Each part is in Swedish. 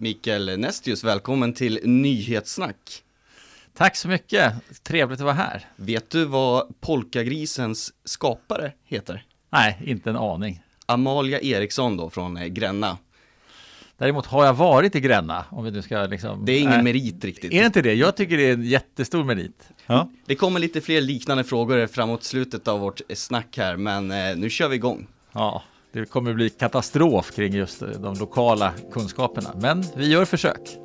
Mikael Nestius, välkommen till Nyhetssnack. Tack så mycket, trevligt att vara här. Vet du vad Polkagrisens skapare heter? Nej, inte en aning. Amalia Eriksson då från eh, Gränna. Däremot har jag varit i Gränna, om vi nu ska liksom... Det är ingen Nej. merit riktigt. Är det inte det? Jag tycker det är en jättestor merit. Ja. Det kommer lite fler liknande frågor framåt slutet av vårt eh, snack här, men eh, nu kör vi igång. ja, det kommer bli katastrof kring just eh, de lokala kunskaperna, men vi gör försök.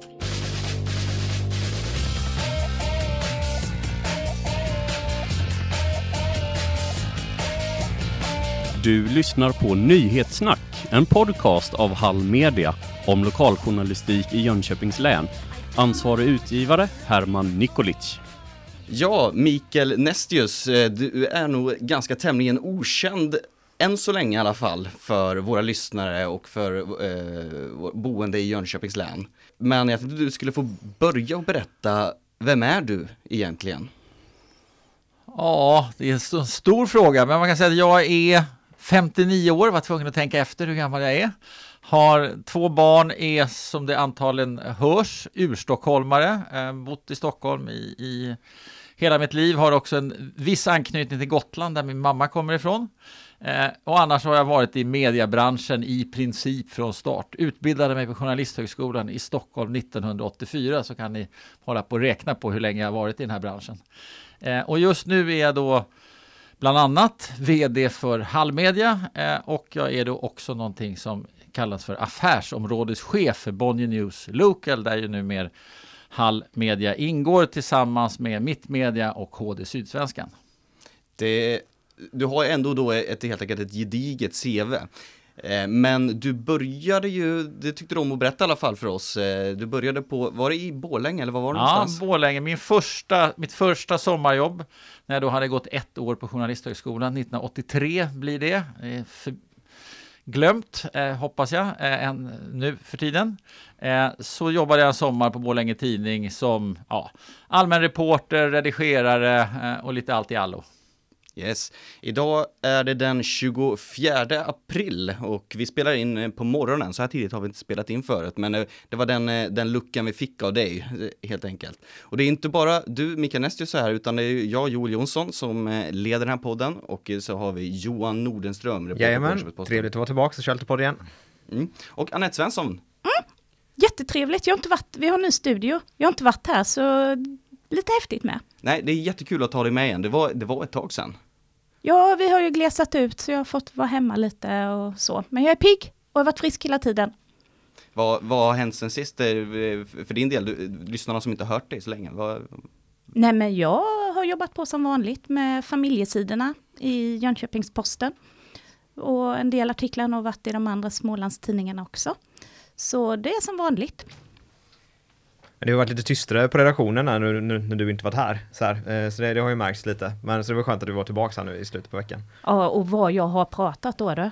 Du lyssnar på Nyhetssnack, en podcast av Hall Media om lokaljournalistik i Jönköpings län. Ansvarig utgivare Herman Nikolic. Ja, Mikael Nestius, eh, du är nog ganska tämligen okänd än så länge i alla fall för våra lyssnare och för eh, boende i Jönköpings län. Men jag tänkte att du skulle få börja och berätta, vem är du egentligen? Ja, det är en stor fråga, men man kan säga att jag är 59 år, var tvungen att tänka efter hur gammal jag är. Har två barn, är som det antagligen hörs, urstockholmare, eh, bott i Stockholm i, i hela mitt liv, har också en viss anknytning till Gotland där min mamma kommer ifrån. Eh, och annars har jag varit i mediebranschen i princip från start. Utbildade mig på Journalisthögskolan i Stockholm 1984 så kan ni hålla på och räkna på hur länge jag har varit i den här branschen. Eh, och just nu är jag då bland annat vd för Hallmedia eh, och jag är då också någonting som kallas för affärsområdeschef för Bonnier News Local där ju numera Hallmedia ingår tillsammans med Mittmedia och HD Sydsvenskan. Det, du har ändå då ett, helt enkelt ett gediget CV. Eh, Men du började ju, det tyckte du om att berätta i alla fall för oss. Eh, Du började på, var det i Borlänge eller var var det Ja, någonstans? Borlänge. Min första, mitt första sommarjobb när jag då hade gått ett år på Journalisthögskolan, 1983 blir det. Eh, För, glömt, eh, hoppas jag, eh, än nu för tiden. Eh, så jobbade jag en sommar på Borlänge Tidning som ja, allmän reporter, redigerare eh, och lite allt i allo. Yes. Idag är det den 24 april och vi spelar in eh, på morgonen. Så här tidigt har vi inte spelat in förut, men eh, det var den, eh, den luckan vi fick av dig, helt enkelt. Och det är inte bara du, Mikael Nestius, här, utan det är jag, Joel Jonsson, som leder den här podden och så har vi Johan Nordenström, Jajamän, trevligt att vara tillbaka och köra lite podd igen. Mm. Och Anette Svensson, Jättetrevligt, jag har inte varit, vi har en ny studio. Jag har inte varit här så lite häftigt med. nej, det är jättekul att ta dig med igen. Det var, det var ett tag sedan. Ja, vi har ju glesat ut så jag har fått vara hemma lite och så. Men jag är pigg och har varit frisk hela tiden. Vad, vad har hänt sen sist eh, för din del? Du, lyssnarna som inte har hört dig så länge. Vad, Nej, men jag har jobbat på som vanligt med familjesidorna i Jönköpings-Posten. Och en del artiklar har varit i de andra Smålandstidningarna också. Så det är som vanligt. Men det har varit lite tystare på redaktionen här nu, nu när du inte varit här. Så, här. Eh, så det, det har ju märkts lite. Men så det var skönt att du var tillbaka här nu i slutet på veckan. Ja, och vad jag har pratat då. då.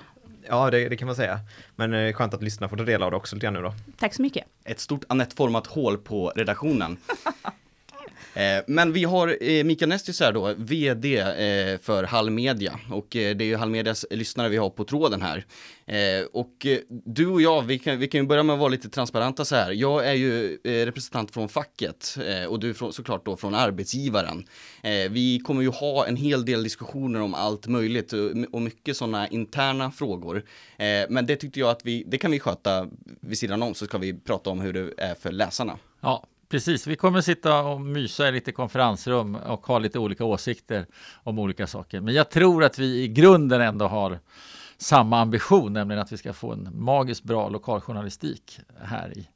Ja, det, det kan man säga. Men eh, skönt att lyssna får ta del av det också lite grann nu då. Tack så mycket. ett stort Anette-format hål på redaktionen. Eh, men vi har eh, Mikael Nestis här då, VD eh, för Hallmedia och det är ju Hallmedias lyssnare vi har på tråden här. Och du och jag, vi kan, vi kan ju börja med att vara lite transparenta så här. Jag är ju representant från facket och du är från, såklart då från arbetsgivaren. Vi kommer ju ha en hel del diskussioner om allt möjligt och mycket sådana interna frågor. Men det tyckte jag att vi, det kan vi sköta vid sidan om så ska vi prata om hur det är för läsarna. Ja, precis. Vi kommer sitta och mysa i lite konferensrum och ha lite olika åsikter om olika saker. Men jag tror att vi i grunden ändå har samma ambition, nämligen att vi ska få en magiskt bra lokaljournalistik här i,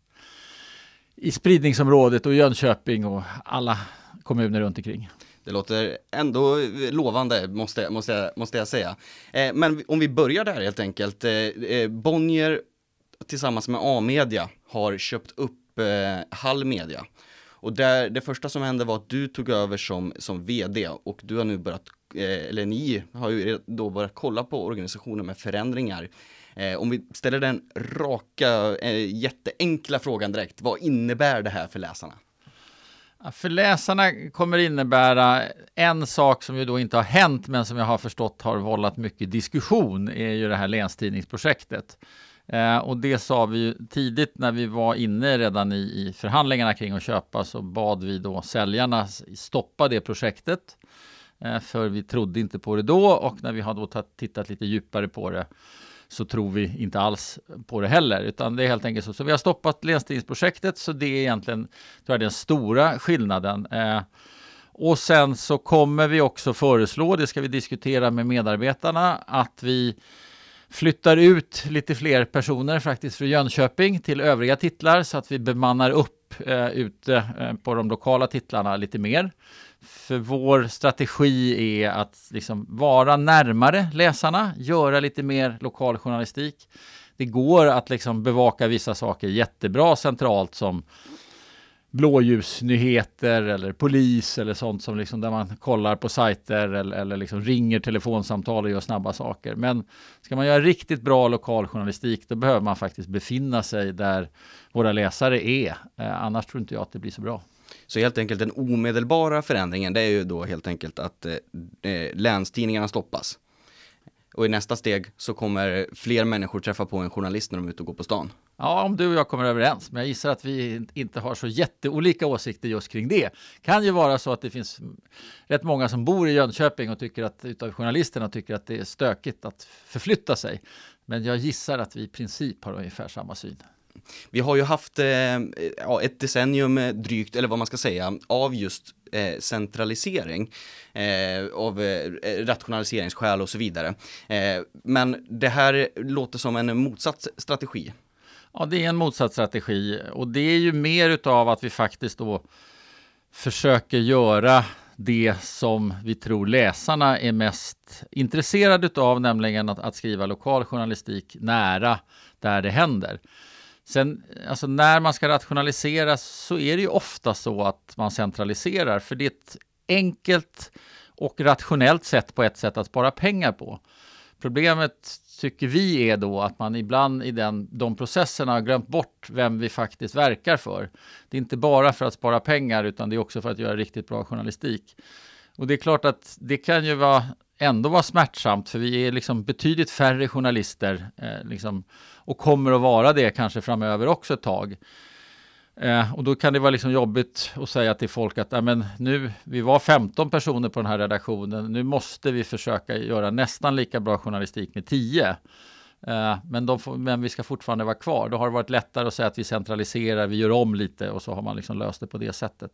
i spridningsområdet och Jönköping och alla kommuner runt omkring. Det låter ändå lovande, måste, måste, jag, måste jag säga. Eh, men om vi börjar där helt enkelt. Eh, eh, Bonnier tillsammans med A-media har köpt upp eh, Hall Media. Och där, det första som hände var att du tog över som, som vd och du har nu börjat, eh, eller ni har ju då börjat kolla på organisationen med förändringar. Eh, om vi ställer den raka, eh, jätteenkla frågan direkt, vad innebär det här för läsarna? För läsarna kommer det innebära en sak som ju då inte har hänt men som jag har förstått har vållat mycket diskussion är ju det här länstidningsprojektet. Eh, och det sa vi ju tidigt när vi var inne redan i, i förhandlingarna kring att köpa så bad vi då säljarna stoppa det projektet. Eh, för vi trodde inte på det då och när vi har då tittat lite djupare på det så tror vi inte alls på det heller, utan det är helt enkelt så. Så vi har stoppat länsstyrningsprojektet så det är egentligen tror jag, den stora skillnaden. Eh, och sen så kommer vi också föreslå, det ska vi diskutera med medarbetarna, att vi flyttar ut lite fler personer faktiskt från Jönköping till övriga titlar så att vi bemannar upp eh, ute eh, på de lokala titlarna lite mer. För vår strategi är att liksom vara närmare läsarna, göra lite mer lokal journalistik. Det går att liksom bevaka vissa saker jättebra centralt som blåljusnyheter eller polis eller sånt som liksom där man kollar på sajter eller, eller liksom ringer telefonsamtal och gör snabba saker. Men ska man göra riktigt bra lokaljournalistik då behöver man faktiskt befinna sig där våra läsare är. Eh, annars tror inte jag att det blir så bra. Så helt enkelt den omedelbara förändringen det är ju då helt enkelt att eh, eh länstidningarna stoppas. Och i nästa steg så kommer fler människor träffa på en journalist när de är ute och går på stan. Ja, om du och jag kommer överens, men jag gissar att vi inte har så jätteolika åsikter just kring det. Kan ju vara så att det finns rätt många som bor i Jönköping och tycker att utav journalisterna tycker att det är stökigt att förflytta sig. Men jag gissar att vi i princip har ungefär samma syn. Vi har ju haft eh, ett decennium drygt, eller vad man ska säga, av just eh, centralisering eh, av eh, rationaliseringsskäl och så vidare. Eh, men det här låter som en motsatt strategi. Ja, det är en motsatt strategi och det är ju mer utav att vi faktiskt då försöker göra det som vi tror läsarna är mest intresserade av, nämligen att, att skriva lokal journalistik nära där det händer. Sen, alltså när man ska rationalisera så är det ju ofta så att man centraliserar, för det är ett enkelt och rationellt sätt på ett sätt att spara pengar på. Problemet tycker vi är då att man ibland i den, de processerna har glömt bort vem vi faktiskt verkar för. Det är inte bara för att spara pengar utan det är också för att göra riktigt bra journalistik. Och det är klart att det kan ju vara, ändå vara smärtsamt för vi är liksom betydligt färre journalister eh, liksom, och kommer att vara det kanske framöver också ett tag. Eh, och då kan det vara liksom jobbigt att säga till folk att men nu, vi var 15 personer på den här redaktionen, nu måste vi försöka göra nästan lika bra journalistik med 10. Eh, men, får, men, vi ska fortfarande vara kvar. Då har det varit lättare att säga att vi centraliserar, vi gör om lite och så har man liksom löst det på det sättet.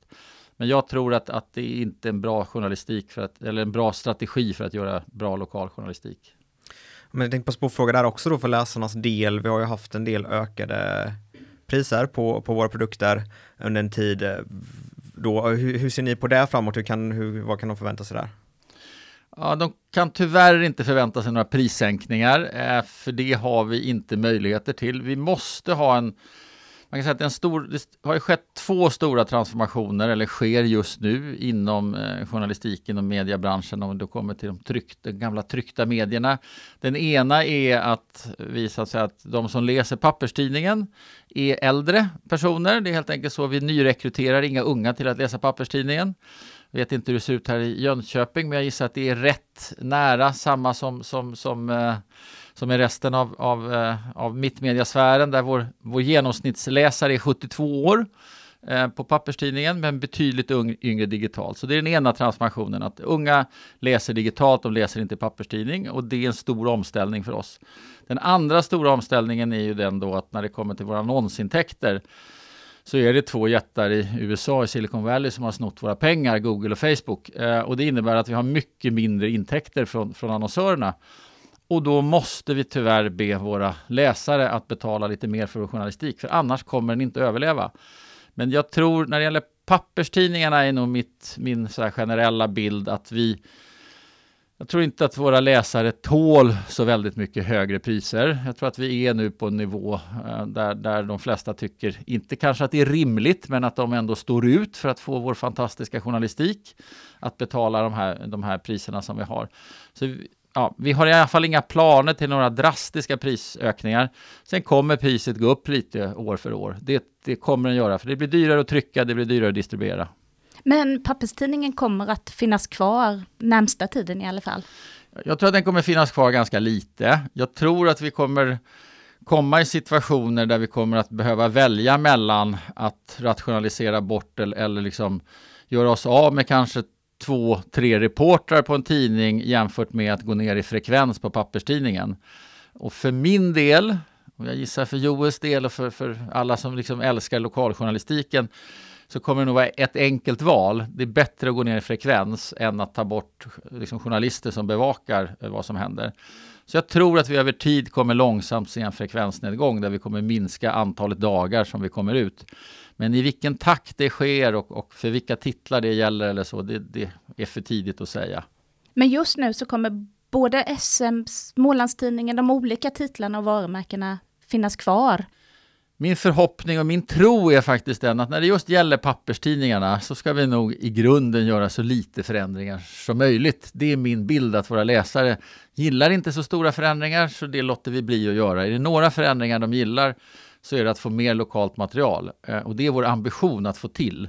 Men jag tror att, att det är inte en bra journalistik för att, eller en bra strategi för att göra bra lokal journalistik. Men jag tänkte passa på att fråga där också då för läsarnas del. Vi har ju haft en del ökade priser på, på våra produkter under en tid. Då, hur, hur ser ni på det framåt? Hur kan, hur, vad kan de förvänta sig där? Ja, de kan tyvärr inte förvänta sig några prissänkningar, eh, för det har vi inte möjligheter till. Vi måste ha en man kan säga att en stor, det har skett två stora transformationer, eller sker just nu, inom eh, journalistiken och mediebranschen om det kommer till de, tryck, de gamla tryckta medierna. Den ena är att visa sig att att de som läser papperstidningen är äldre personer. Det är helt enkelt så vi nyrekryterar inga unga till att läsa papperstidningen. Jag vet inte hur det ser ut här i Jönköping, men jag gissar att det är rätt nära samma som, som, som eh, som är resten av, av, eh, av mittmediasfären där vår, vår genomsnittsläsare är 72 år eh, på papperstidningen men betydligt yngre digitalt. Så det är den ena transformationen, att unga läser digitalt, de läser inte papperstidning och det är en stor omställning för oss. Den andra stora omställningen är ju den då att när det kommer till våra annonsintäkter så är det två jättar i USA, i Silicon Valley, som har snott våra pengar, Google och Facebook. Eh, och det innebär att vi har mycket mindre intäkter från, från annonsörerna. Och då måste vi tyvärr be våra läsare att betala lite mer för vår journalistik, för annars kommer den inte överleva. Men jag tror när det gäller papperstidningarna är nog mitt, min så generella bild att vi jag tror inte att våra läsare tål så väldigt mycket högre priser. Jag tror att vi är nu på en nivå eh, där, där de flesta tycker, inte kanske att det är rimligt, men att de ändå står ut för att få vår fantastiska journalistik, att betala de här, de här priserna som vi har. Så ja, vi har i alla fall inga planer till några drastiska prisökningar. Sen kommer priset gå upp lite år för år. Det, det kommer den göra, för det blir dyrare att trycka, det blir dyrare att distribuera. Men papperstidningen kommer att finnas kvar närmsta tiden i alla fall? Jag tror att den kommer finnas kvar ganska lite. Jag tror att vi kommer komma i situationer där vi kommer att behöva välja mellan att rationalisera bort eller, eller liksom göra oss av med kanske två, tre reportrar på en tidning jämfört med att gå ner i frekvens på papperstidningen. Och för min del, och jag gissar för Joels del och för, för alla som liksom älskar lokaljournalistiken, så kommer det nog vara ett enkelt val. Det är bättre att gå ner i frekvens än att ta bort liksom, journalister som bevakar eh, vad som händer. Så jag tror att vi över tid kommer långsamt se en frekvensnedgång där vi kommer minska antalet dagar som vi kommer ut. Men i vilken takt det sker och, och för vilka titlar det gäller eller så, det, det, är för tidigt att säga. Men just nu så kommer både SM, Smålandstidningen, de olika titlarna och varumärkena finnas kvar. Min förhoppning och min tro är faktiskt den att när det just gäller papperstidningarna så ska vi nog i grunden göra så lite förändringar som möjligt. Det är min bild att våra läsare gillar inte så stora förändringar så det låter vi bli att göra. Är det några förändringar de gillar så är det att få mer lokalt material eh, och det är vår ambition att få till.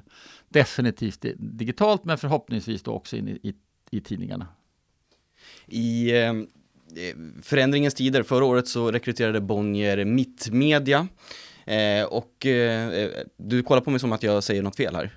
Definitivt digitalt men förhoppningsvis då också in i, i, i tidningarna. I ehm, eh, förändringens tider, förra året så rekryterade Bonnier Mittmedia Eh, och eh, eh, du kollar på mig som att jag säger något fel här.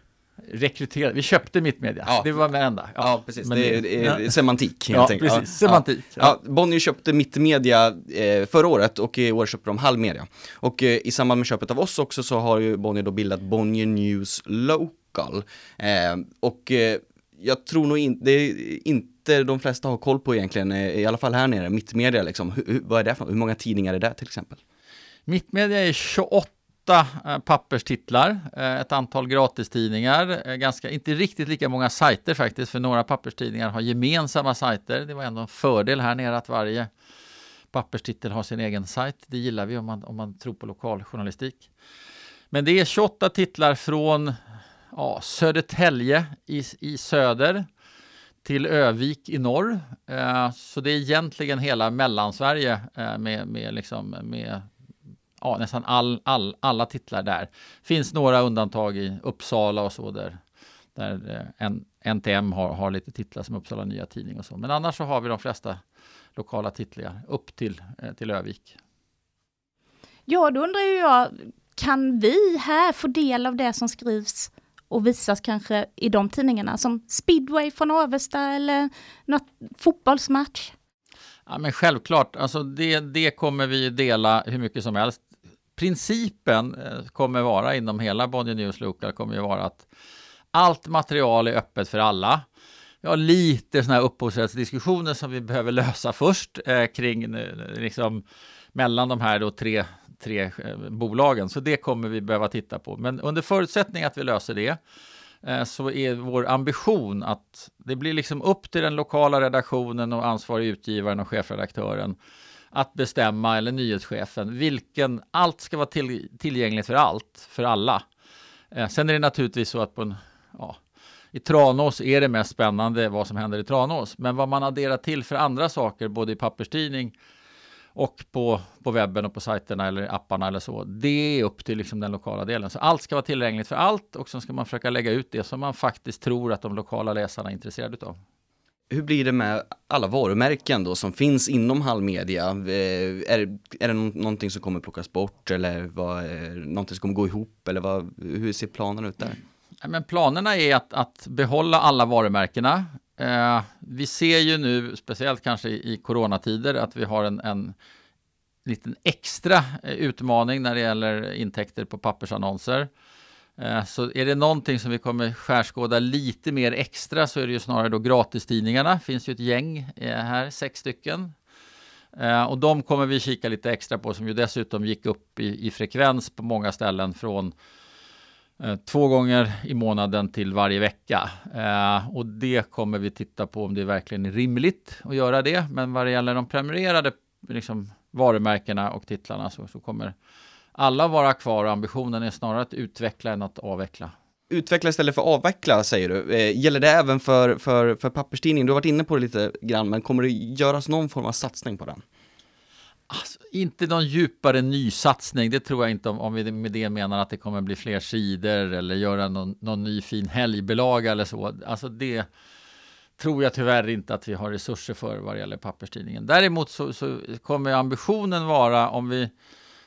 Rekrytera, vi köpte Mittmedia, ja. det var med enda. Ja, ja precis, Men det, det är ja. semantik helt ja, enkelt. Precis. Ja, semantik. Ja. Bonnier köpte Mittmedia eh, förra året och i år köpte de Halvmedia. Och eh, i samband med köpet av oss också så har ju Bonnier då bildat Bonnier News Local. Eh, och eh, jag tror nog inte, det är inte de flesta har koll på egentligen, i alla fall här nere, Mittmedia liksom. Hur, vad är det för Hur många tidningar är det till exempel? Mittmedia är 28 åtta eh, papperstitlar, eh, ett antal gratistidningar, eh, ganska, inte riktigt lika många sajter faktiskt, för några papperstidningar har gemensamma sajter. Det var ändå en fördel här nere att varje papperstitel har sin egen sajt. Det gillar vi om man, om man tror på lokaljournalistik. Men det är 28 titlar från ja, Södertälje i, i söder till Övik i norr. så det är egentligen hela Mellansverige med, med, liksom, med ja, nästan all, all, alla titlar där. Finns några undantag i Uppsala och så där, där eh, NTM har, har lite titlar som Uppsala Nya Tidning och så. Men annars så har vi de flesta lokala titlar upp till, eh, till Övik. Ja, då undrar ju jag, kan vi här få del av det som skrivs och visas kanske i de tidningarna som speedway från Avesta eller något fotbollsmatch? Ja, men självklart, alltså det, det kommer vi dela hur mycket som helst principen eh, kommer vara inom hela Bonnier News Local kommer ju vara att allt material är öppet för alla. Vi har lite sådana här upphovsrättsdiskussioner som vi behöver lösa först eh, kring eh, liksom mellan de här då tre, tre eh, bolagen. Så det kommer vi behöva titta på. Men under förutsättning att vi löser det eh, så är vår ambition att det blir liksom upp till den lokala redaktionen och ansvarig utgivaren och chefredaktören att bestämma, eller nyhetschefen, vilken, allt ska vara till, tillgängligt för allt, för alla. Eh, sen är det naturligtvis så att på en, ja, i Tranås är det mest spännande vad som händer i Tranås, men vad man adderar till för andra saker, både i papperstidning och på, på webben och på sajterna eller apparna eller så, det är upp till liksom den lokala delen. Så allt ska vara tillgängligt för allt och sen ska man försöka lägga ut det som man faktiskt tror att de lokala läsarna är intresserade av hur blir det med alla varumärken då som finns inom Hallmedia? Media? Eh, är, är det någonting som kommer plockas bort eller vad, eh, någonting som kommer gå ihop eller vad, hur ser planerna ut där? Men planerna är att, att behålla alla varumärkena. Eh, vi ser ju nu, speciellt kanske i, coronatider, att vi har en, en liten extra eh, utmaning när det gäller intäkter på pappersannonser. Eh, så är det någonting som vi kommer skärskåda lite mer extra så är det ju snarare då gratistidningarna. Det finns ju ett gäng eh, här, sex stycken. Eh, och de kommer vi kika lite extra på som ju dessutom gick upp i, i frekvens på många ställen från två gånger i månaden till varje vecka. och det kommer vi titta på om det verkligen är rimligt att göra det. Men vad det gäller de prenumererade liksom, varumärkena och titlarna så, så kommer alla vara kvar och ambitionen är snarare att utveckla än att avveckla. Utveckla istället för avveckla säger du. Eh, gäller det även för, för, för papperstidningen? Du har varit inne på det lite grann, men kommer det göras någon form av satsning på den? Alltså, inte någon djupare nysatsning, det tror jag inte om, om vi med det menar att det kommer bli fler sidor eller göra någon, någon ny fin helgbelaga eller så. Alltså det tror jag tyvärr inte att vi har resurser för vad det gäller papperstidningen. Däremot så, så kommer ambitionen vara om vi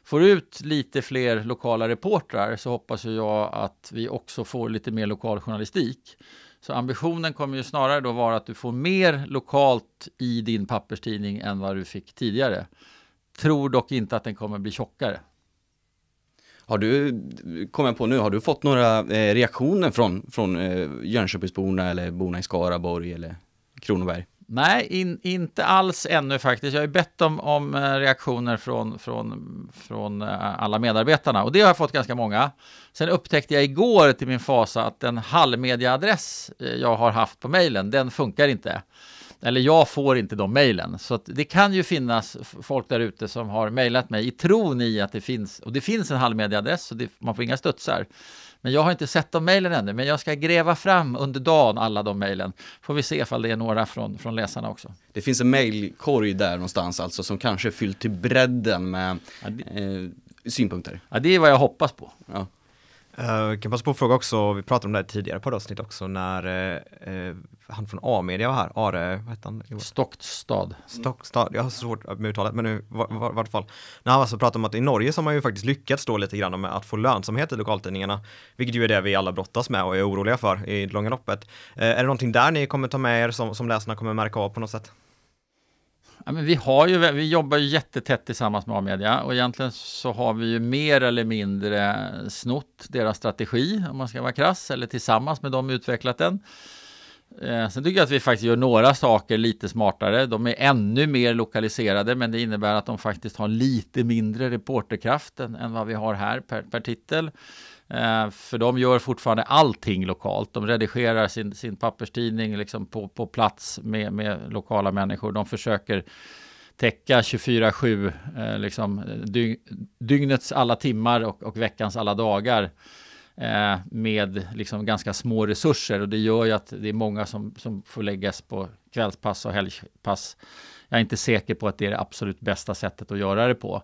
får ut lite fler lokala reportrar så hoppas jag att vi också får lite mer lokal journalistik. Så ambitionen kommer ju snarare då vara att du får mer lokalt i din papperstidning än vad du fick tidigare. Tror dock inte att den kommer bli tjockare. Har du, kommer jag på nu, har du fått några eh, reaktioner från, från eh, Jönköpingsborna eller borna i Skaraborg eller Kronoberg? Nej, in, inte alls ännu faktiskt. Jag har ju bett om, om eh, reaktioner från, från, från eh, alla medarbetarna och det har jag fått ganska många. Sen upptäckte jag igår till min fasa att den halvmediaadress eh, jag har haft på mejlen, den funkar inte. Eller jag får inte de mejlen. Så det kan ju finnas folk där ute som har mejlat mig i tron i att det finns, och det finns en halvmediaadress, så det, man får inga studsar. Men jag har inte sett de mejlen ännu, men jag ska gräva fram under dagen alla de mejlen. Får vi se ifall det är några från, från läsarna också. Det finns en mejlkorg där någonstans alltså som kanske är fylld till bredden med Ja, det, eh, synpunkter. ja, det är vad jag hoppas på. Ja. Uh, kan passa på att fråga också, vi pratade om det här tidigare på det avsnitt också när uh, uh, han från A-media var här, Are, vad hette han? Stockstad. Stockstad, jag har svårt med uttalet men nu var, var, vart fall. När han alltså pratade om att i Norge så har man ju faktiskt lyckats då lite grann med att få lönsamhet i lokaltidningarna. Vilket ju är det vi alla brottas med och är oroliga för i det långa loppet. Uh, är det någonting där ni kommer ta med er som, som läsarna kommer märka av på något sätt? Ja, men vi, har ju, vi jobbar ju jättetätt tillsammans med A-media och egentligen så har vi ju mer eller mindre snott deras strategi om man ska vara krass eller tillsammans med dem utvecklat den. Eh, sen tycker jag att vi faktiskt gör några saker lite smartare. De är ännu mer lokaliserade men det innebär att de faktiskt har lite mindre reporterkraft än, än vad vi har här per, per titel. Eh, för de gör fortfarande allting lokalt. De redigerar sin, sin papperstidning liksom på, på plats med, med lokala människor. De försöker täcka 24-7, eh, liksom, dyg, dygnets alla timmar och, och veckans alla dagar eh, med liksom ganska små resurser. Och det gör ju att det är många som, som får läggas på kvällspass och helgpass. Jag är inte säker på att det är det absolut bästa sättet att göra det på.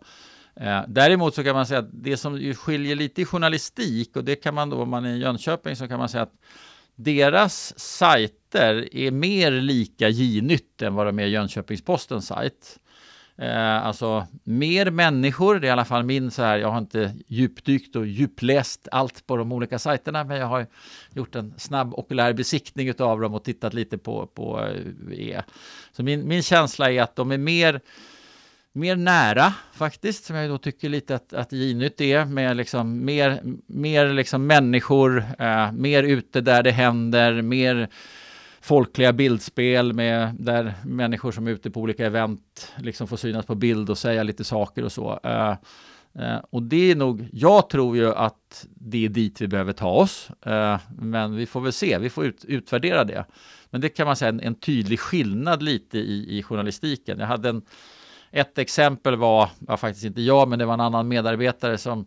Eh, däremot så kan man säga att det som ju skiljer lite i journalistik och det kan man då om man är i Jönköping så kan man säga att deras sajter är mer lika J-nytt än vad de är Jönköpings-Postens sajt. Eh, alltså mer människor, det är i alla fall min så här, jag har inte djupdykt och djupläst allt på de olika sajterna, men jag har gjort en snabb okulär besiktning av dem och tittat lite på, på eh, E. Så min, min känsla är att de är mer mer nära faktiskt, som jag då tycker lite att, att Ginyt är, med liksom mer, mer liksom människor, eh, mer ute där det händer, mer folkliga bildspel med där människor som är ute på olika event liksom får synas på bild och säga lite saker och så. Eh, eh, och det är nog, jag tror ju att det är dit vi behöver ta oss, eh, men vi får väl se, vi får ut, utvärdera det. Men det kan man säga en, en tydlig skillnad lite i, i journalistiken. Jag hade en ett exempel var, var faktiskt inte jag, men det var en annan medarbetare som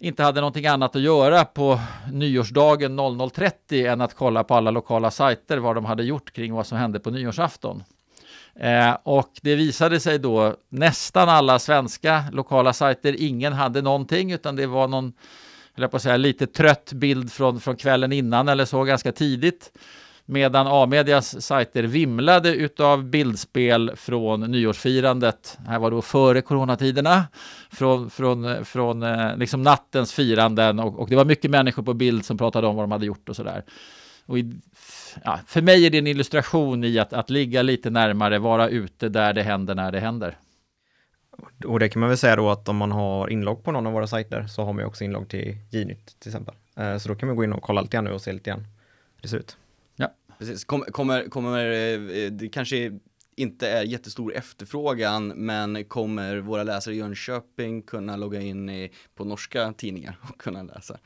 inte hade någonting annat att göra på nyårsdagen 00.30 än att kolla på alla lokala sajter vad de hade gjort kring vad som hände på nyårsafton. Eh, och det visade sig då nästan alla svenska lokala sajter, ingen hade någonting utan det var någon, jag på att säga, lite trött bild från, från kvällen innan eller så ganska tidigt. Medan A-medias sajter vimlade utav bildspel från nyårsfirandet. Det här var då före coronatiderna. Från, från, från eh, liksom nattens firanden och, och, det var mycket människor på bild som pratade om vad de hade gjort och sådär. Och i, ja, för mig är det en illustration i att, att ligga lite närmare, vara ute där det händer när det händer. Och det kan man väl säga då att om man har inlogg på någon av våra sajter så har man ju också inlogg till Gnytt till exempel. Eh, så då kan man gå in och kolla lite grann nu och se lite grann hur det ser ut. Precis. Kommer, kommer, kommer, det kanske inte är jättestor efterfrågan, men kommer våra läsare i Jönköping kunna logga in i, på norska tidningar och kunna läsa?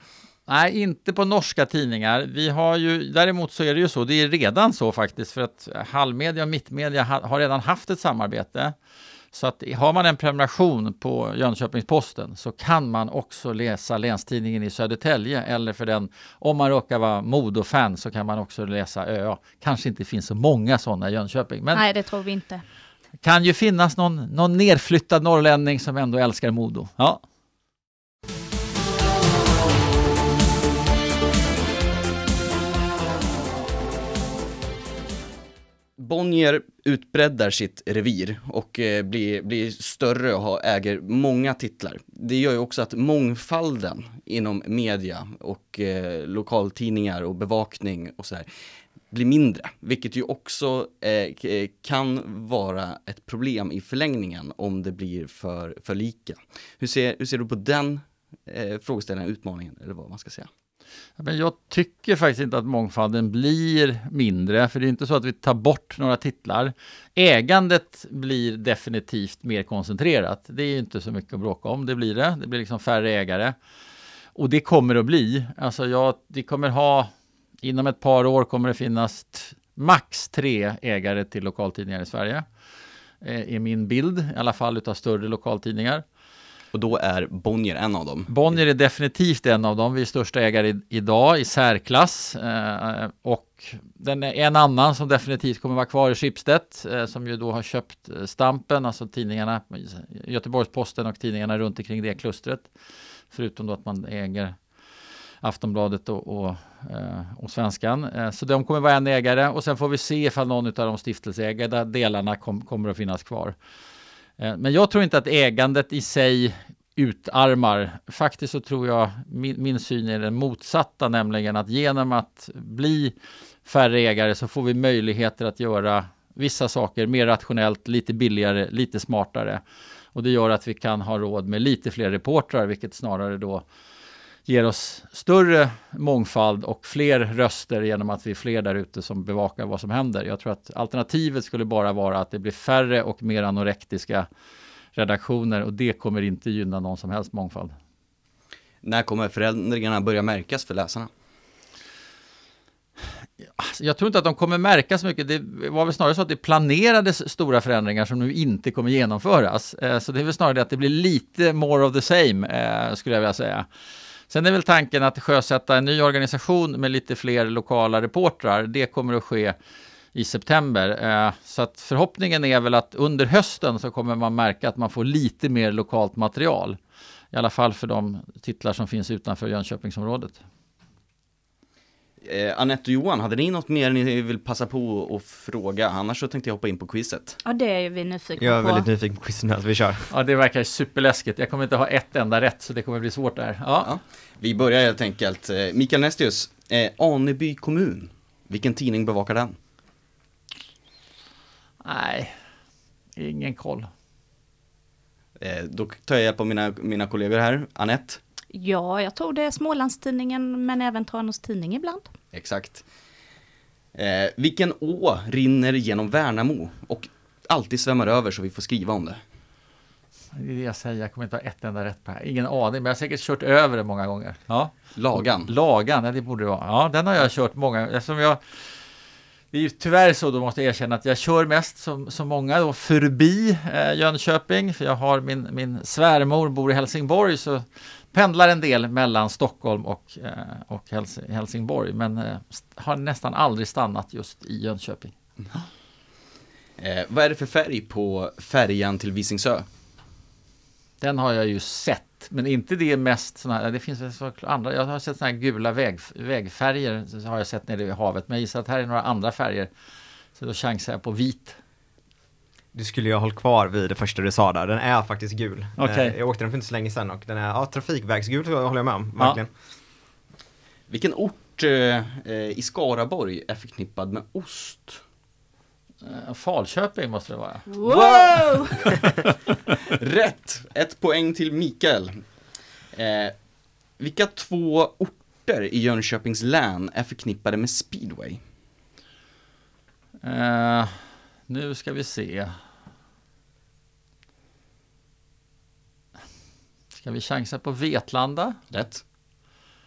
Nej, inte på norska tidningar. Vi har ju, däremot så är det ju så, det är redan så faktiskt, för att Hallmedia och Mittmedia har redan haft ett samarbete. Så att har man en prenumeration på Jönköpings-Posten så kan man också läsa Länstidningen i Södertälje eller för den, om man råkar vara Modo-fan så kan man också läsa ÖA. Kanske inte finns så många sådana i Jönköping. Men Nej, det tror vi inte. kan ju finnas någon, någon nerflyttad norrlänning som ändå älskar Modo. Ja. Bonnier utbreddar sitt revir och eh, blir, blir större och har, äger många titlar. Det gör ju också att mångfalden inom media och eh, lokaltidningar och bevakning och så här blir mindre, vilket ju också eh, eh kan vara ett problem i förlängningen om det blir för, för lika. Hur ser, hur ser du på den eh, frågeställningen, utmaningen eller vad man ska säga? Men jag tycker faktiskt inte att mångfalden blir mindre, för det är inte så att vi tar bort några titlar. Ägandet blir definitivt mer koncentrerat. Det är inte så mycket att bråka om, det blir det. Det blir liksom färre ägare. Och det kommer att bli. Alltså jag, vi kommer ha, inom ett par år kommer det finnas t- max tre ägare till lokaltidningar i Sverige. Eh, är min bild, i alla fall utav större lokaltidningar. Och då är Bonnier en av dem. Bonnier är definitivt en av dem. Vi är största ägare i, idag i särklass. Eh, och den är en annan som definitivt kommer vara kvar i Schibsted, eh, som ju då har köpt eh, Stampen, alltså tidningarna, Göteborgs-Posten och tidningarna runt omkring det klustret. Förutom då att man äger Aftonbladet och, och, eh, och Svenskan. Eh, så de kommer vara en ägare och sen får vi se ifall någon av de stiftelseägda delarna kom, kommer att finnas kvar. Eh, men jag tror inte att ägandet i sig utarmar. Faktiskt så tror jag, min, min syn är den motsatta, nämligen att genom att bli färre ägare så får vi möjligheter att göra vissa saker mer rationellt, lite billigare, lite smartare. Och det gör att vi kan ha råd med lite fler reportrar, vilket snarare då ger oss större mångfald och fler röster genom att vi är fler där ute som bevakar vad som händer. Jag tror att alternativet skulle bara vara att det blir färre och mer anorektiska redaktioner och det kommer inte gynna någon som helst mångfald. När kommer förändringarna börja märkas för läsarna? Alltså, Jag tror inte att de kommer märka så mycket. Det var väl snarare så att det planerades stora förändringar som nu inte kommer genomföras. Eh, Så det är väl snarare det att det blir lite more of the same, eh, skulle jag vilja säga. Sen är väl tanken att sjösätta en ny organisation med lite fler lokala reportrar. Det kommer att ske i september. Eh, så att förhoppningen är väl att under hösten så kommer man märka att man får lite mer lokalt material. I alla fall för de titlar som finns utanför Jönköpingsområdet. Eh, Anette och Johan, hade ni något mer ni vill passa på att fråga? Annars så tänkte jag hoppa in på quizet. Ja, det är vi nyfikna Jag är på. väldigt nyfiken på quizen här, så vi kör. Ja, det verkar superläskigt. Jag kommer inte ha ett enda rätt, så det kommer bli svårt där. Ja. Ja. Vi börjar helt enkelt. Eh, Mikael Nestius, eh, Aneby kommun. Vilken tidning bevakar den? Nej, ingen koll. Eh, då tar jag hjälp av mina, mina kollegor här. Anette? Ja, jag tror det är Smålandstidningen, men även Tranås Tidning ibland. Exakt. Eh, vilken å rinner genom Värnamo och alltid svämmar över så vi får skriva om det? Det är det jag säger, jag kommer inte ha ett enda rätt på det här. Ingen aning, men jag har säkert kört över det många gånger. Ja. Lagan. Lagan, ja, det borde det vara. Ja, den har jag kört många eftersom jag det är ju tyvärr så, då måste jag erkänna att jag kör mest som, som många då förbi eh, Jönköping, för jag har min, min svärmor bor i Helsingborg, så pendlar en del mellan Stockholm och, eh, och Hels Helsingborg, men eh, har nästan aldrig stannat just i Jönköping. Eh, vad är det för färg på färjan till Visingsö? Den har jag ju sett, men inte det mest sådana här, det finns så andra, jag har sett sådana här gula väg, vägfärger, har jag sett nere vid havet, men jag gissar att här är några andra färger. Så då chansar jag på vit. Du skulle ju ha hållit kvar vid det första du sa där, den är faktiskt gul. Eh, Jag åkte den för inte så länge sedan och den är, ja trafikvägsgul så håller jag med om, Ja. verkligen. Vilken ort eh, eh, i Skaraborg är förknippad med ost? Eh, Falköping måste det vara. Wow! Rätt! Ett poäng till Mikael. Eh, vilka två orter i Jönköpings län är förknippade med speedway? Nu ska vi se. Ska vi chansa på Vetlanda? Rätt.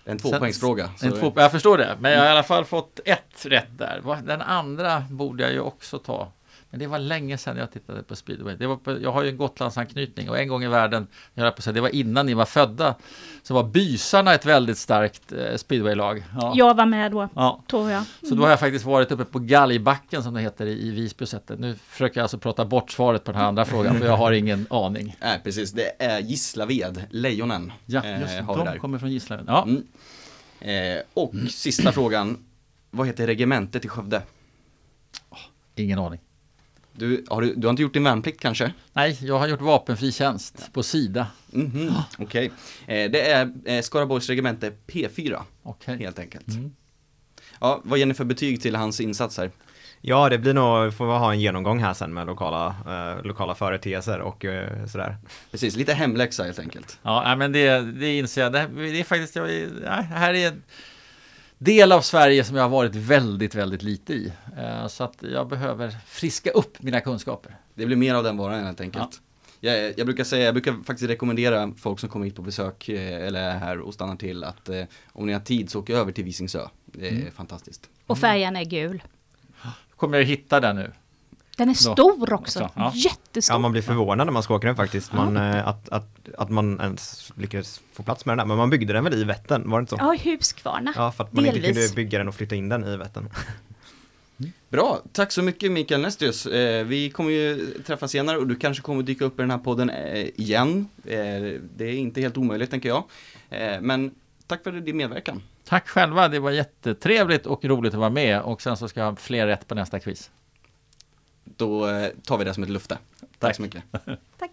En tvåpoängsfråga. En två, jag förstår det, men jag har i alla fall fått ett rätt där. Den andra borde jag ju också ta. Men det var länge sedan jag tittade på speedway. Det var på, jag har ju en Gotlandsanknytning och en gång i världen, jag på det var innan ni var födda, så var Bysarna ett väldigt starkt eh, speedwaylag. Ja. Jag var med då, Ja. tror jag. Så då har jag faktiskt varit uppe på Galgbacken som det heter i, i Visby. det. Nu försöker jag alltså prata bort svaret på den här andra frågan, för jag har ingen aning. Nej, precis. Det är Gislaved, Lejonen. Ja, eh, just vi de kommer från Gislaved. Ja. Mm. Eh, och sista frågan. Vad heter regementet i Skövde? Ingen aning. Du har, du, du har inte gjort din värnplikt kanske? Nej, jag har gjort vapenfri tjänst på Sida. Mhm, Okej. Eh, det är eh, Skaraborgs regemente P4, Okej. helt enkelt. Mm. Ja, vad ger ni för betyg till hans insatser? Ja, det blir nog, får vi ha en genomgång här sen med lokala, eh, lokala företeelser och eh, sådär. Precis, lite hemläxa helt enkelt. Ja, men det, det inser jag. Det, det är faktiskt, jag, här är del av Sverige som jag har varit väldigt, väldigt lite i. Eh, Så att jag behöver friska upp mina kunskaper. Det blir mer av den varan helt enkelt. Jag, jag brukar säga, jag brukar faktiskt rekommendera folk som kommer hit på besök eh, eller är här och stannar till att eh, om ni har tid så åk över till Visingsö. Det är Mm. fantastiskt. Och färgen är gul. Kommer jag hitta den nu? Den är Då. stor också. Så, ja. Jättestor. Ja, man blir förvånad när man ska åka den faktiskt. Man, eh, att, att, att man ens lyckades få plats med den där. Men man byggde den väl i Vättern, var det inte så? Ja, Huskvarna. Ja, för att man inte Delvis. kunde bygga den och flytta in den i Vättern. Bra, tack så mycket Mikael Nestius. Eh, vi kommer ju träffas senare och du kanske kommer dyka upp i den här podden eh, igen. Eh, det är inte helt omöjligt tänker jag. Men tack för din medverkan. Tack själva, det var jättetrevligt och roligt att vara med och sen så ska jag ha fler rätt på nästa quiz. Då eh, tar vi det som ett lufte. Tack, Tack. så mycket. Tack.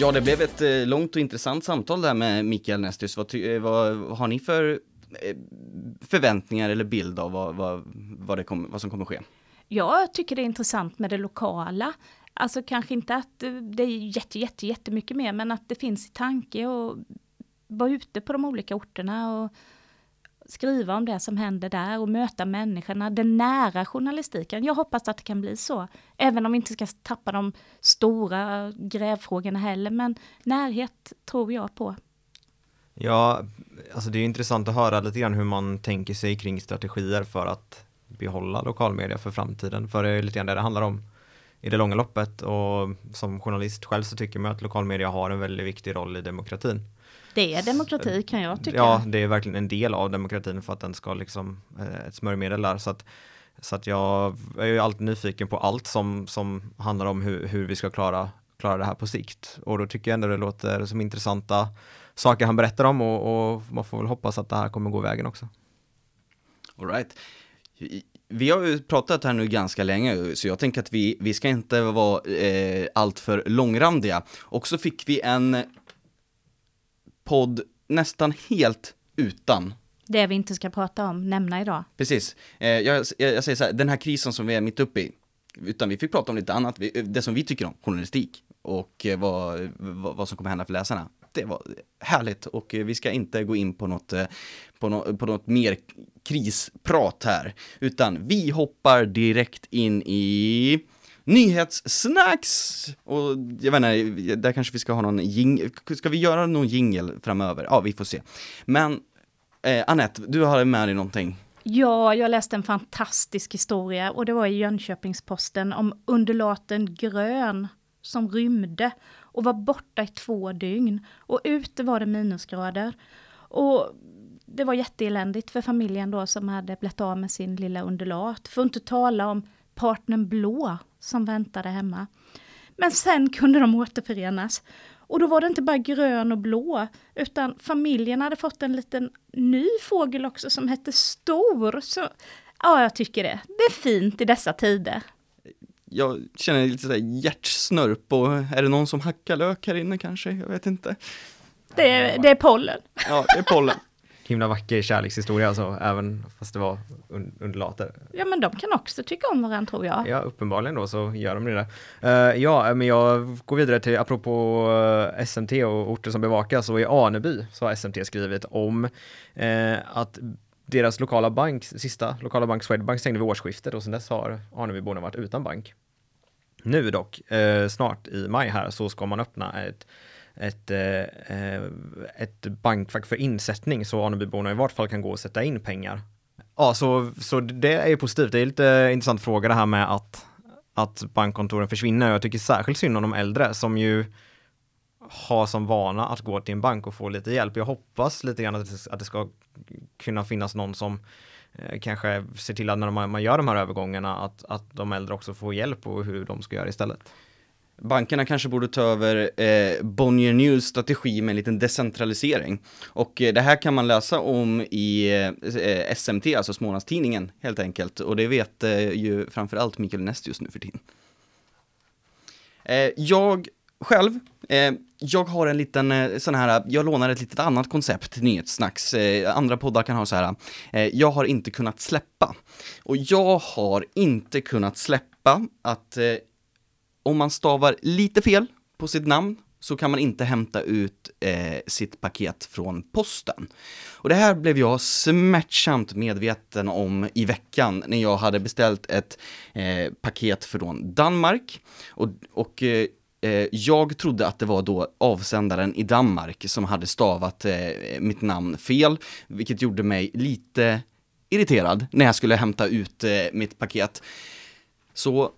Ja, det blev ett eh, långt och intressant samtal där med Mikael Nestius. Vad, eh, vad har ni för förväntningar eller bild av vad, vad, vad, det kom, vad som kommer ske? Jag tycker det är intressant med det lokala. Alltså kanske inte att det är jätte, jätte, jättemycket mer, men att det finns i tanke och vara ute på de olika orterna och skriva om det som händer där och möta människorna, den nära journalistiken. Jag hoppas att det kan bli så, även om vi inte ska tappa de stora grävfrågorna heller, men närhet tror jag på. Ja, alltså det är intressant att höra lite grann hur man tänker sig kring strategier för att behålla lokalmedia för framtiden. För det är lite grann det det handlar om i det långa loppet och som journalist själv så tycker man att lokalmedia har en väldigt viktig roll i demokratin. Det är demokrati kan jag tycka. Ja, det är verkligen en del av demokratin för att den ska liksom eh, ett smörjmedel där. Så att, så att jag är ju alltid nyfiken på allt som, som handlar om hur, hur vi ska klara, klara det här på sikt. Och då tycker jag ändå det låter som intressanta saker han berättar om och, och man får väl hoppas att det här kommer gå vägen också. All right. Vi har ju pratat här nu ganska länge, så jag tänker att vi, vi ska inte vara eh, alltför långrandiga. Och så fick vi en podd nästan helt utan Det vi inte ska prata om, nämna idag. Precis. Eh, jag, jag, jag säger så här, den här krisen som vi är mitt uppe i, utan vi fick prata om lite annat, vi, det som vi tycker om, journalistik och eh, vad, vad, som kommer hända för läsarna. Det var härligt och eh, vi ska inte gå in på något, eh, på, no, på något mer krisprat här, utan vi hoppar direkt in i Nyhetssnacks! Och jag vet inte, där kanske vi ska ha någon jing, ska vi göra någon jingel framöver? Ja, vi får se. Men eh, Annette, du har med dig någonting. Ja, jag läste en fantastisk historia och det var i Jönköpingsposten om undulaten Grön som rymde och var borta i två dygn. Och ute var det minusgrader. Och det var jätteeländigt för familjen då som hade blivit av med sin lilla undulat. För att inte tala om partnern Blå som väntade hemma. Men sen kunde de återförenas. Och då var det inte bara grön och blå, utan familjen hade fått en liten ny fågel också som hette Stor. Så ja, jag tycker det. Det är fint i dessa tider. Jag känner lite sådär hjärtsnörp och är det någon som hackar lök här inne kanske? Jag vet inte. Det är, det är pollen. Ja, det är pollen. Himla vacker kärlekshistoria alltså, även fast det var un undulater. Ja, men de kan också tycka om varandra tror jag. Ja, uppenbarligen då så gör de det där. Eh, ja, men jag går vidare till, apropå eh, SMT och orter som bevakas, så i Aneby så har SMT skrivit om eh, att deras lokala bank, sista lokala bank Swedbank stängde vid årsskiftet och sedan dess har Anebyborna varit utan bank. Nu dock, eh, snart i maj här, så ska man öppna ett ett, eh, ett bankfack för insättning så Anebyborna i vart fall kan gå och sätta in pengar. Ja, så, så det är ju positivt. Det är lite intressant fråga det här med att, att bankkontoren försvinner. Jag tycker särskilt synd om de äldre som ju har som vana att gå till en bank och få lite hjälp. Jag hoppas lite grann att det, att det ska kunna finnas någon som eh, kanske ser till att när man, man gör de här övergångarna att, att de äldre också får hjälp och hur de ska göra istället. Bankerna kanske borde ta över eh, Bonnier News strategi med en liten decentralisering. Och eh, det här kan man läsa om i eh, SMT, alltså Smålandstidningen helt enkelt. Och det vet eh, ju framförallt Mikael Nestius nu för tiden. Eh, jag själv, eh, jag har en liten eh, sån här, jag lånar ett litet annat koncept till nyhetssnacks. Eh, andra poddar kan ha så här, eh, jag har inte kunnat släppa. Och jag har inte kunnat släppa att eh, om man stavar lite fel på sitt namn så kan man inte hämta ut eh, sitt paket från posten. Och det här blev jag smärtsamt medveten om i veckan när jag hade beställt ett eh, paket från Danmark. Och, och eh, eh jag trodde att det var då avsändaren i Danmark som hade stavat eh, mitt namn fel, vilket gjorde mig lite irriterad när jag skulle hämta ut eh, mitt paket. Så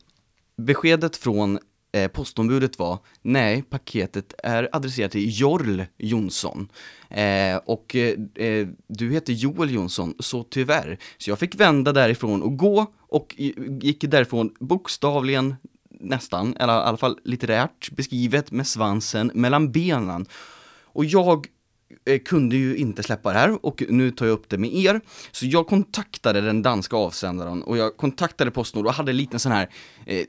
beskedet från eh, postombudet var nej, paketet är adresserat till Jorl Jonsson. Eh, och eh, eh du heter Joel Jonsson, så tyvärr. Så jag fick vända därifrån och gå och gick därifrån bokstavligen nästan, eller i alla fall litterärt beskrivet med svansen mellan benen. Och jag Eh, kunde ju inte släppa det här och nu tar jag upp det med er. Så jag kontaktade den danska avsändaren och jag kontaktade Postnord och hade lite sån här eh,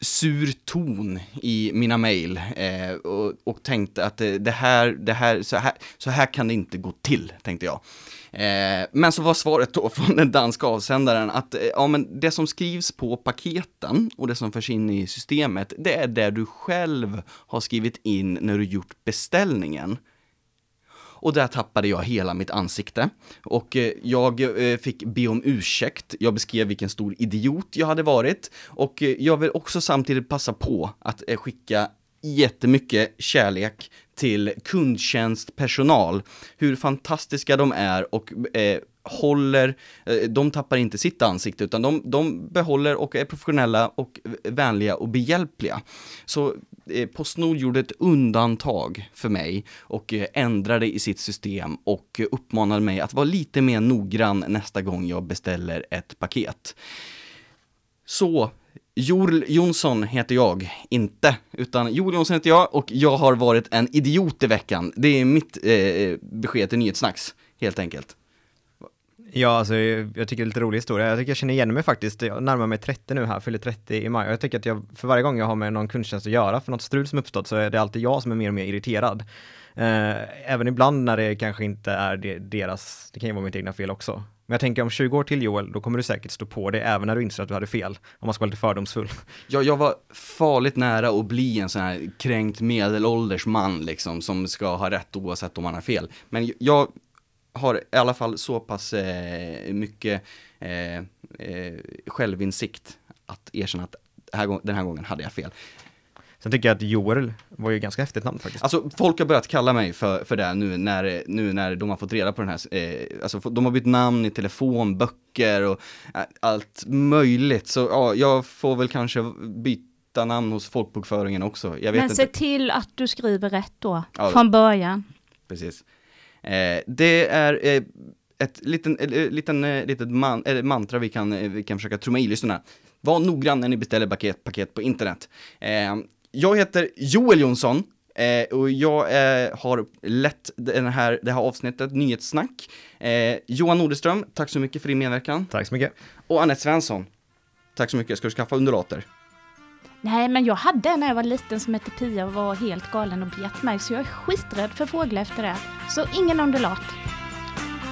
sur ton i mina mejl eh, och, och, tänkte att eh, det här, det här så, här, så här kan det inte gå till, tänkte jag. Eh, men så var svaret då från den danska avsändaren att eh, ja, men det som skrivs på paketen och det som förs in i systemet, det är det du själv har skrivit in när du gjort beställningen. Och där tappade jag hela mitt ansikte. Och eh, jag eh, fick be om ursäkt. Jag beskrev vilken stor idiot jag hade varit. Och eh, jag vill också samtidigt passa på att skicka jättemycket kärlek till kundtjänstpersonal. Hur fantastiska de är och eh, håller, eh, de tappar inte sitt ansikte utan de, de behåller och är professionella och vänliga och behjälpliga. Så eh, Postnord gjorde ett undantag för mig och eh, ändrade i sitt system och uppmanade mig att vara lite mer noggrann nästa gång jag beställer ett paket. Så Joel Jonsson heter jag, inte, utan Joel Jonsson heter jag och jag har varit en idiot i veckan. Det är mitt eh, besked till Nyhetssnacks, helt enkelt. Ja, alltså, jag tycker det är lite rolig historia. Jag tycker jag känner igen mig faktiskt. Jag närmar mig 30 nu här, fyller 30 i maj. Och jag tycker att jag, för varje gång jag har med någon kundtjänst att göra, för något strul som uppstått, så är det alltid jag som är mer och mer irriterad. Eh, även ibland när det kanske inte är deras, det kan ju vara mitt egna fel också. Men jag tänker om 20 år till Joel, då kommer du säkert stå på det även när du inser att du hade fel, om man ska vara lite fördomsfull. Ja, jag var farligt nära att bli en sån här kränkt medelålders man liksom, som ska ha rätt oavsett om man har fel. Men jag har i alla fall så pass eh, mycket eh, eh, självinsikt att erkänna att här, den här gången hade jag fel. Sen tycker jag att Joel var ju ganska häftigt namn faktiskt. Alltså folk har börjat kalla mig för, för det nu när, nu när de har fått reda på den här, eh, alltså de har bytt namn i telefonböcker och eh, allt möjligt. Så ja, jag får väl kanske byta namn hos folkbokföringen också. Jag vet Men se inte. till att du skriver rätt då, ja, från början. Precis. Eh, det är eh, ett liten, eh, liten, eh, litet man, eh, mantra vi kan, vi kan försöka trumma i lyssnarna. Var noggrann när ni beställer paket, paket på internet. jag heter Joel Jonsson och jag har lett den här, det här avsnittet, Nyhetssnack. Johan Nordeström, tack så mycket för din medverkan. Tack så mycket. Och Anette Svensson, tack så mycket. Ska du skaffa undulater? Nej, men jag hade en när jag var liten som hette Pia och var helt galen och bet mig, så jag är skiträdd för fåglar efter det. Så ingen undulat.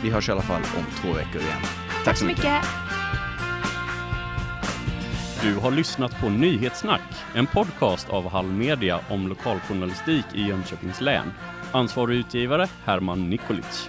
Vi hörs i alla fall om två veckor igen. Tack, Tack så mycket. mycket. Du har lyssnat på Nyhetssnack, en podcast av Hall Media om lokaljournalistik i Jönköpings län. Ansvarig utgivare Herman Nikolic.